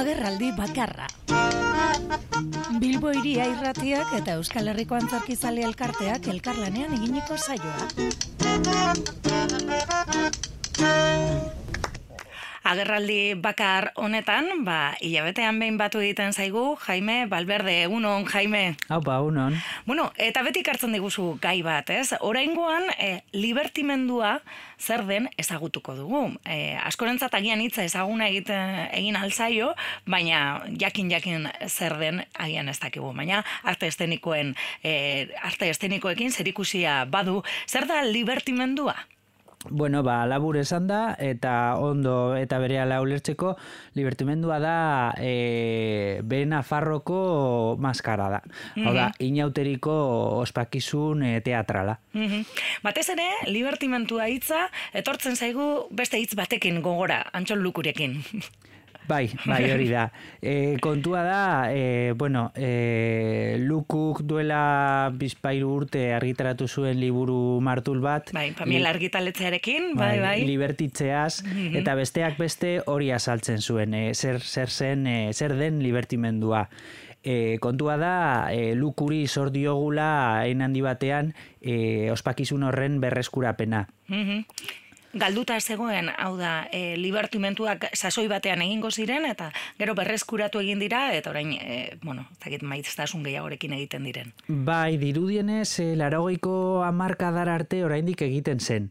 Agerraldi bakarra. Bilbo iria irratiak eta Euskal Herriko antzarkizale elkarteak elkarlanean eginiko saioa. Agerraldi bakar honetan, ba, hilabetean behin batu egiten zaigu, Jaime, Balberde, egunon, Jaime. Hau, ba, unon. Bueno, eta beti kartzen diguzu gai bat, ez? Oraingoan, e, libertimendua zer den ezagutuko dugu. E, askorentzat agian hitza ezaguna egiten egin alzaio, baina jakin-jakin zer den agian ez dakigu. Baina arte estenikoen, e, arte estenikoekin zerikusia badu, zer da libertimendua? Bueno, ba, labur esan da, eta ondo eta bere ala ulertzeko, libertimendua da e, bena farroko maskara da. Mm Hau da, inauteriko ospakizun e, teatrala. Mm Batez ere, libertimentua hitza, etortzen zaigu beste hitz batekin gogora, antxon lukurekin. Bai, bai hori da. E, kontua da, e, bueno, e, lukuk duela bizpairu urte argitaratu zuen liburu martul bat. Bai, pamiela argitaletzearekin, bai, bai. bai. Libertitzeaz, mhm. eta besteak beste hori azaltzen zuen, e, zer, zer zen, e, zer den libertimendua. E, kontua da, e, lukuri zor diogula ein handi batean e, ospakizun horren berreskurapena. Mm galduta zegoen, hau da, e, libertimentuak sasoi batean egingo ziren, eta gero berreskuratu egin dira, eta orain, e, bueno, zakit maiztasun gehiagorekin egiten diren. Bai, dirudienez, e, laragoiko amarkadar arte oraindik egiten zen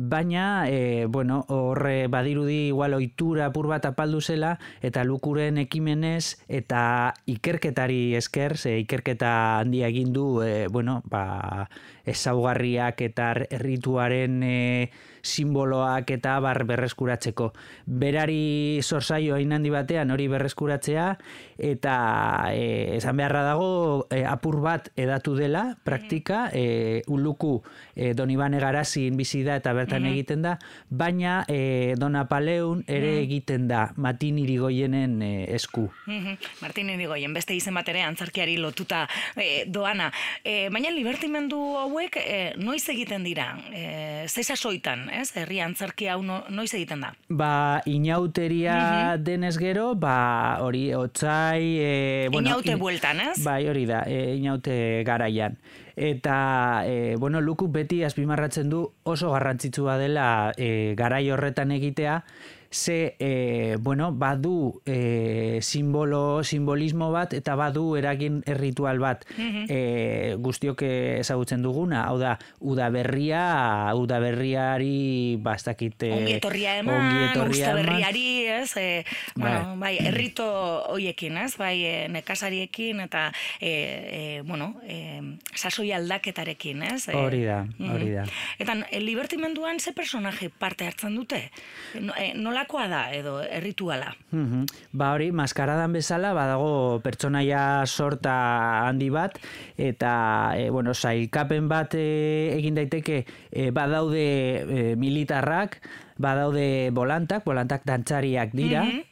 baina e, bueno, horre badirudi igual ohitura apur bat apaldu zela eta lukuren ekimenez eta ikerketari esker, ze ikerketa handia egin du, e, bueno, ba, ezaugarriak eta errituaren e, simboloak eta bar berreskuratzeko. Berari zorzaio hain handi batean hori berreskuratzea eta e, esan beharra dago e, apur bat edatu dela praktika, e, uluku e, donibane garazin bizida eta bertan mm egiten da, baina e, Dona Paleun ere mm egiten da Martin Irigoyenen e, esku. Mm Martin Irigoyen, beste izen bat ere antzarkiari lotuta e, doana. E, baina libertimendu hauek e, noiz egiten dira? E, Zesa soitan, ez? Herri antzarki hau noiz egiten da? Ba, inauteria mm denez gero, ba, hori, otzai... E, bueno, inaute bueltan, ez? Bai, hori da, e, inaute garaian eta e, bueno, luku beti azpimarratzen du oso garrantzitsua dela e, garai horretan egitea, ze e, bueno, badu e, simbolo, simbolismo bat eta badu eragin erritual bat mm -hmm. guztiok ezagutzen duguna, hau da, udaberria, udaberriari bastakite... Ongi etorria eman, usta berriari, ez? E, bueno, bai, errito hoiekin, ez? Bai, e, nekasariekin eta, e, e, bueno, e, sasoi aldaketarekin, ez? E, hori da, hori da. Eta, libertimenduan ze personaje parte hartzen dute? Nola nolakoa da edo errituala? Mm Ba hori, maskaradan bezala badago pertsonaia sorta handi bat eta e, bueno, sailkapen bat e, egin daiteke e, badaude e, militarrak, badaude bolantak, bolantak dantzariak dira. Mm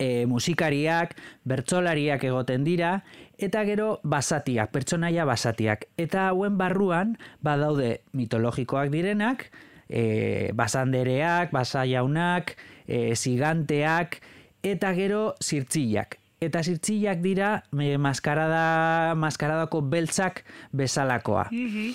musikariak, bertsolariak egoten dira, eta gero basatiak, pertsonaia basatiak. Eta hauen barruan badaude mitologikoak direnak, e, basandereak, basaiaunak, e, ziganteak, eta gero zirtzilak. Eta zirtzilak dira me, maskarada, maskaradako beltzak bezalakoa. Mm -hmm.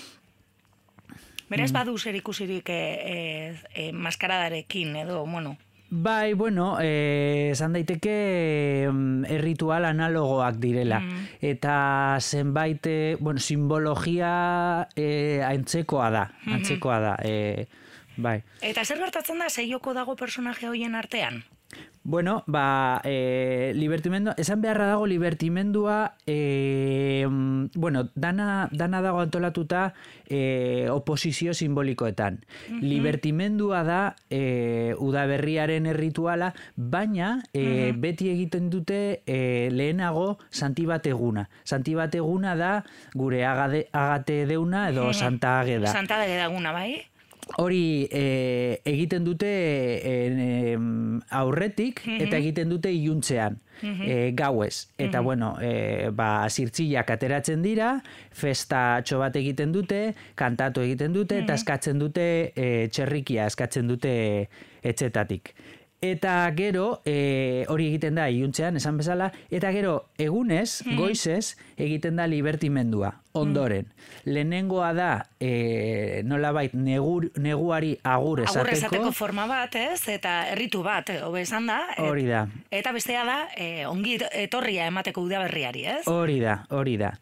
Beraz badu zer ikusirik e, e, maskaradarekin edo, bueno, Bai, bueno, eh, esan daiteke mm, erritual analogoak direla. Mm. Eta zenbait, eh, bueno, simbologia eh, antzekoa da. Mm-hmm. Antzekoa da. Eh, bai. Eta zer gertatzen da, zeioko dago personaje hoien artean? Bueno, ba, e, libertimendua, esan beharra dago libertimendua, e, bueno, dana, dana dago antolatuta e, oposizio simbolikoetan. Mm Libertimendua da e, udaberriaren errituala, baina e, beti egiten dute e, lehenago santibat eguna. Santibat eguna da gure agade, agate deuna edo santa ageda. Santa ageda bai? Hori e, egiten dute e, aurretik eta egiten dute iluntzean. E, gauez. Eta, bueno, e, ba, zirtzilak ateratzen dira, festa bat egiten dute, kantatu egiten dute, eta eskatzen dute e, txerrikia, eskatzen dute etxetatik. Eta gero, e, hori egiten da iuntzean, esan bezala, eta gero, egunez, mm. goizez, egiten da libertimendua, ondoren. Mm. Lehenengoa da, e, nola bait, negur, neguari agur esateko. Agur esateko forma bat, ez? Eta erritu bat, hobe esan da. Hori da. Eta bestea da, e, ongi etorria emateko udaberriari, ez? Hori da, hori da.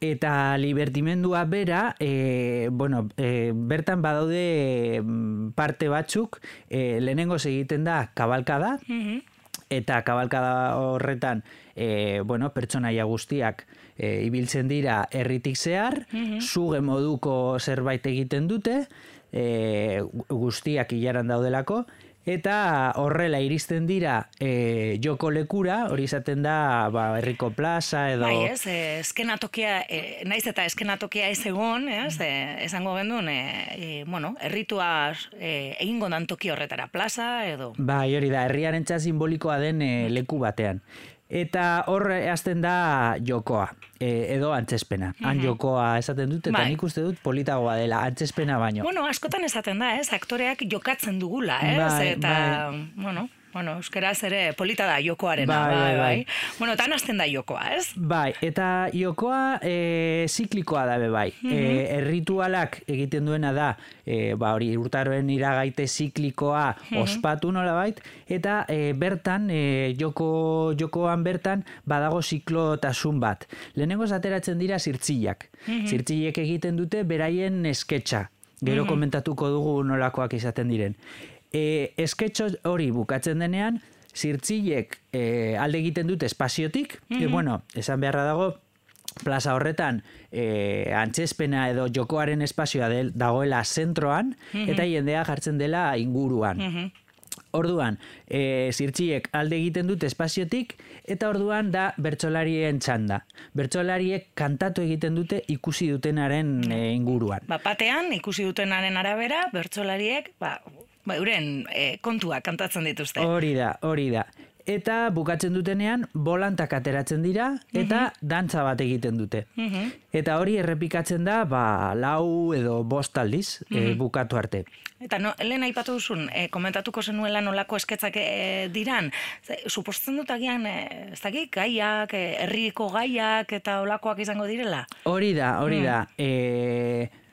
Eta libertimendua bera, e, bueno, e, bertan badaude mm, parte batzuk, e, lehenengo egiten da kabalkada, mm eta kabalkada horretan, e, bueno, pertsonaia guztiak e, ibiltzen dira herritik zehar, mm zuge moduko zerbait egiten dute, e, guztiak hilaran daudelako, Eta horrela iristen dira e, joko lekura, hori izaten da ba, herriko plaza edo... Bai, ez, e, eskenatokia, e, naiz eta eskenatokia ez egon, ez, e, esango gendun, e, e, bueno, erritua e, egingo dan toki horretara plaza edo... Bai, hori da, herriaren simbolikoa den e, leku batean. Eta hor hasten da jokoa, e, edo antzespena. Han jokoa esaten dut, eta bai. nik uste dut politagoa dela, antzespena baino. Bueno, askotan esaten da, ez? Aktoreak jokatzen dugula, ez? Bai, eta, bai. bueno, bueno, euskeraz ere polita da jokoaren, bai, bai, bai, bai. Bueno, tan hasten da jokoa, ez? Bai, eta jokoa e, ziklikoa da be bai. Mm erritualak egiten duena da, e, ba hori urtaroen iragaite ziklikoa ospatu nola bait, eta e, bertan, e, joko, jokoan bertan, badago ziklotasun bat. Lehenengo ateratzen dira zirtzilak. Mm egiten dute beraien esketxa. Gero komentatuko dugu nolakoak izaten diren e, esketxo hori bukatzen denean, zirtzilek e, alde egiten dute espaziotik, mm bueno, esan beharra dago, plaza horretan e, antzespena edo jokoaren espazioa del, dagoela zentroan, eta jendea jartzen dela inguruan. Orduan, e, zirtxiek alde egiten dute espaziotik, eta orduan da bertsolarien txanda. Bertsolariek kantatu egiten dute ikusi dutenaren e, inguruan. Ba, batean, ikusi dutenaren arabera, bertsolariek, ba, ba, euren e, kontua kantatzen dituzte. Hori da, hori da. Eta bukatzen dutenean, bolantak ateratzen dira, eta mm dantza bat egiten dute. Mhm. Eta hori errepikatzen da, ba, lau edo bost aldiz, mm bukatu arte. Eta no, lehen aipatu duzun, e, komentatuko zenuela nolako esketzak e, diran, suposten dut agian, e, ez dakik, gaiak, herriko gaiak eta olakoak izango direla? Hori da, hori mm. da. E,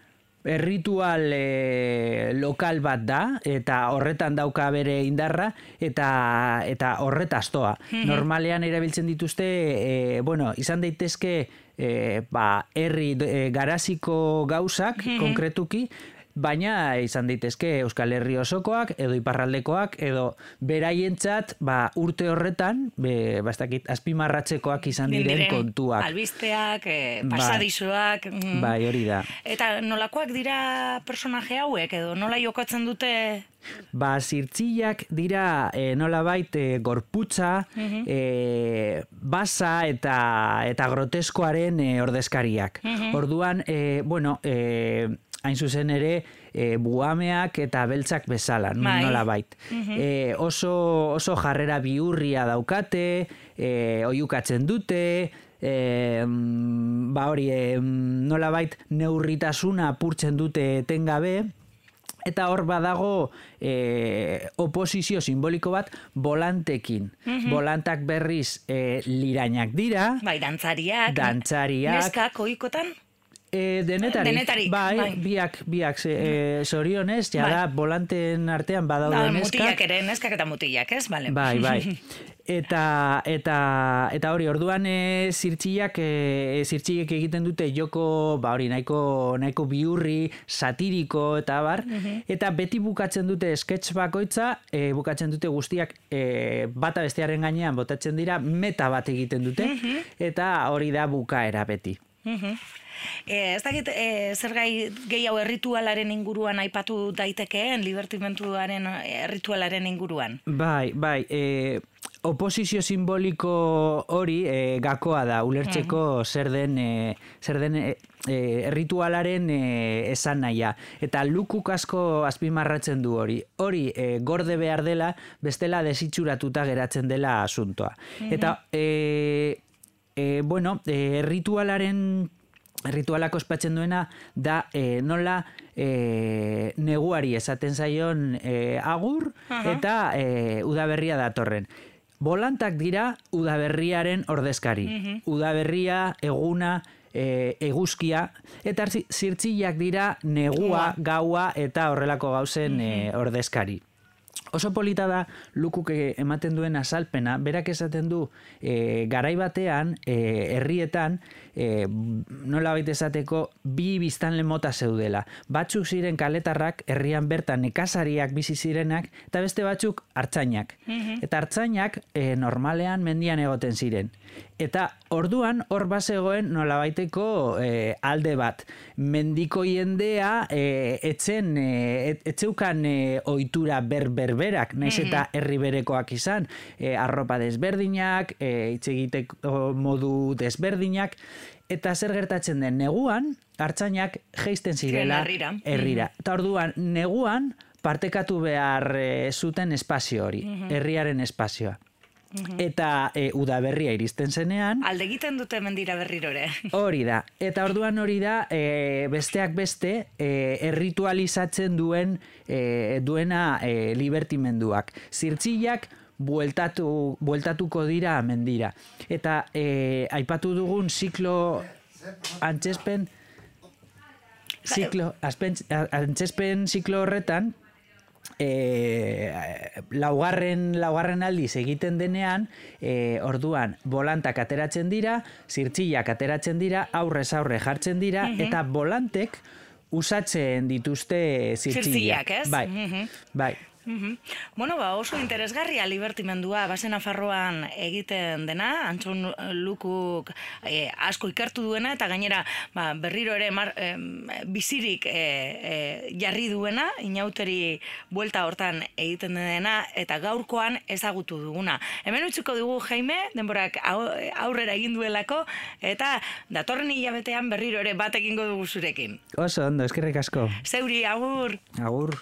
erritual e, lokal bat da eta horretan dauka bere indarra eta eta horretaz toa. Mhm. Normalean erabiltzen dituzte e, bueno, izan daitezke e, ba, herri e, garaziko gauzak mhm. konkretuki baina izan daitezke Euskal Herri osokoak edo iparraldekoak edo beraientzat ba, urte horretan be, bastakit, azpimarratzekoak izan diren, kontuak. Albisteak, e, pasadizoak. Bai, bai, hori da. Eta nolakoak dira personaje hauek edo nola jokatzen dute Ba, zirtzilak dira e, nola baita e, gorputza, e, basa eta, eta groteskoaren e, ordezkariak. Orduan, e, bueno, e, hain zuzen ere e, buameak eta beltzak bezala, bai. nola bait. Mhm. E, oso, oso jarrera biurria daukate, e, oiukatzen dute, e, ba hori, e, nola bait neurritasuna apurtzen dute tengabe, Eta hor badago e, oposizio simboliko bat volantekin. Mm Volantak berriz e, lirainak dira. Bai, dantzariak. Dantzariak. Neskak oikotan? E, denetari. denetari. Bai, bai. biak, biak, e, sorionez, jada, bai. volanten artean badaude da, neskak. Mutilak ere, neskak eta mutilak, ez? Vale. Bai, bai. Eta, eta, eta hori, orduan e, zirtxiak, e, zirtxiek egiten dute joko, ba hori, nahiko, nahiko biurri, satiriko, eta bar, eta beti bukatzen dute sketch bakoitza, e, bukatzen dute guztiak e, bata bestearen gainean botatzen dira, meta bat egiten dute, eta hori da bukaera beti. E, ez dakit, e, zer gai gehiago erritualaren inguruan aipatu daitekeen, libertimentuaren erritualaren inguruan? Bai, bai, e, oposizio simboliko hori e, gakoa da, ulertzeko zer den, e, zer den e, e, ritualaren e, esan nahia. Eta lukuk asko azpimarratzen du hori. Hori e, gorde behar dela, bestela desitxuratuta geratzen dela asuntoa. Eta, e, e, bueno, e, ritualaren ritualak ospatzen duena da e, nola e, neguari esaten zaion e, agur eta e, udaberria datorren. Bolantak dira udaberriaren ordezkari. Udaberria, eguna, e, eguzkia, eta zirtzilak dira negua, gaua eta horrelako gauzen e, ordezkari. Oso polita da lukuk ematen duen azalpena, berak esaten du e, garai batean, e, herrietan, e, nola baita esateko, bi biztanle mota zeudela. Batzuk ziren kaletarrak, herrian bertan nekazariak bizi zirenak, eta beste batzuk hartzainak. Eta hartzainak e, normalean mendian egoten ziren. Eta orduan hor bazegoen nola baiteko e, alde bat. Mendiko jendea e, etzen, e, etzeukan e, oitura berber berak, naiz eta herri berekoak izan, e, arropa desberdinak, e, egiteko modu desberdinak, eta zer gertatzen den neguan, hartzainak geisten zirela herrira. herrira. Eta orduan, neguan partekatu behar e, zuten espazio hori, herriaren espazioa. Eta e, udaberria iristen zenean... Alde egiten dute mendira berrirore. Hori da. Eta orduan hori da, e, besteak beste, e, erritualizatzen duen e, duena e, libertimenduak. Zirtzilak bueltatu, bueltatuko dira mendira. Eta e, aipatu dugun ziklo antzespen... Ziklo, antzespen ziklo horretan, e, laugarren, laugarren aldiz egiten denean, e, orduan, bolantak ateratzen dira, zirtxillak ateratzen dira, aurrez aurre jartzen dira, eta bolantek usatzen dituzte zirtxillak. ez? Bai, bai. Mm Bueno, ba, oso interesgarria libertimendua basen afarroan egiten dena, antxon lukuk e, asko ikertu duena, eta gainera ba, berriro ere mar, bizirik e, jarri duena, inauteri buelta hortan egiten dena, eta gaurkoan ezagutu duguna. Hemen utziko dugu, Jaime, denborak aurrera egin duelako, eta datorren hilabetean berriro ere bat egingo dugu zurekin. Oso, ondo, eskerrik asko. Zeuri, agur! Agur.